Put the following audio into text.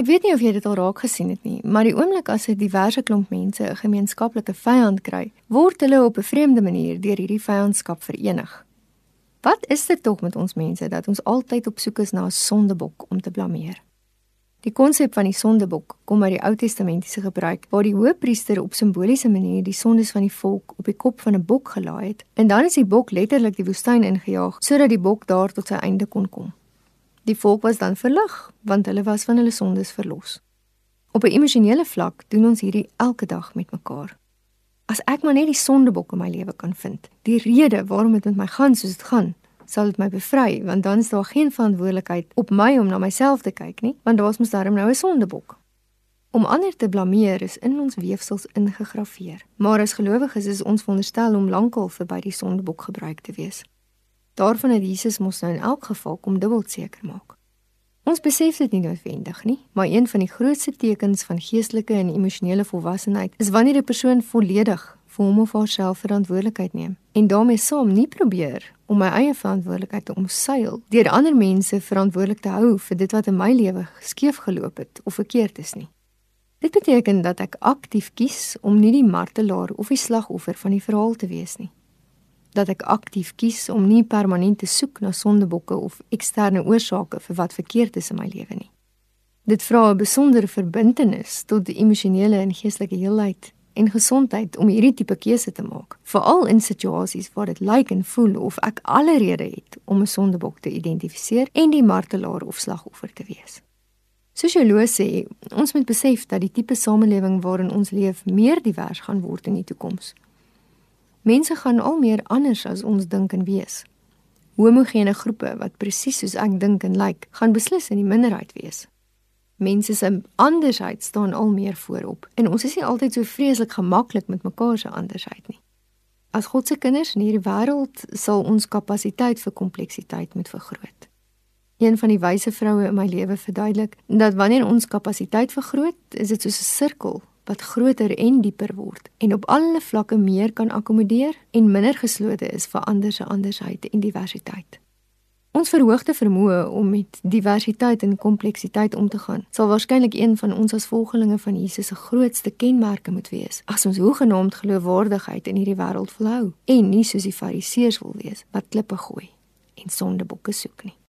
Ek weet nie of jy dit al raak gesien het nie, maar die oomblik as 'n diverse klomp mense 'n gemeenskaplike vyand kry, word hulle op 'n vreemde manier deur hierdie vyandskap verenig. Wat is dit tog met ons mense dat ons altyd op soek is na 'n sondebok om te blameer? Die konsep van die sondebok kom uit die Ou Testamentiese gebruik waar die hoëpriester op simboliese manier die sondes van die volk op die kop van 'n bok gelaai het en dan is die bok letterlik die woestyn ingejaag sodat die bok daar tot sy einde kon kom. Die volk was dan verlig want hulle was van hulle sondes verlos. Op 'n emosionele vlak doen ons hierdie elke dag met mekaar. As ek maar net die sondebok in my lewe kan vind, die rede waarom dit met my gaan soos dit gaan, sal dit my bevry want dan is daar geen verantwoordelikheid op my om na myself te kyk nie, want daar's mos darm nou 'n sondebok. Om ander te blameer is in ons weefsels ingegrafieer. Maar as gelowiges is ons veronderstel om lankal verby die sondebok gebruik te wees. Daarvan het Jesus mos nou in elk geval kom dubbel seker maak. Ons besef dit nie noodwendig nie, maar een van die grootste tekens van geestelike en emosionele volwassenheid is wanneer 'n persoon volledig vir hom of haarself verantwoordelikheid neem en daarmee saam nie probeer om my eie verantwoordelikheid te omseil deur ander mense verantwoordelik te hou vir dit wat in my lewe skeef geloop het of verkeerd is nie. Dit beteken dat ek aktief kies om nie die martelaar of die slagoffer van die verhaal te wees nie dat ek aktief kies om nie permanent te soek na sondebokke of eksterne oorsake vir wat verkeerd is in my lewe nie. Dit vra 'n besondere verbintenis tot die emosionele en geestelike heelheid en gesondheid om hierdie tipe keuse te maak, veral in situasies waar dit lyk en voel of ek alle rede het om 'n sondebok te identifiseer en die martelaar of slagoffer te wees. Sosioloë sê ons moet besef dat die tipe samelewing waarin ons leef meer divers gaan word in die toekoms. Mense gaan al meer anders as ons dink en wees. Homogene groepe wat presies soos ek dink en lyk, gaan beslis in die minderheid wees. Mense se andersheid staan al meer voorop en ons is nie altyd so vreeslik gemaklik met mekaar se andersheid nie. As God se kinders in hierdie wêreld sal ons kapasiteit vir kompleksiteit moet vergroot. Een van die wyse vroue in my lewe verduidelik dat wanneer ons kapasiteit vergroot, is dit soos 'n sirkel wat groter en dieper word en op alle vlakke meer kan akkommodeer en minder geslote is vir ander se andersheid en diversiteit. Ons verhoogde vermoë om met diversiteit en kompleksiteit om te gaan, sal waarskynlik een van ons as volgelinge van Jesus se grootste kenmerke moet wees. As ons hoegenaamd geloofwaardigheid in hierdie wêreld volhou en nie soos die Fariseërs wil wees wat klippe gooi en sondebokke soek nie.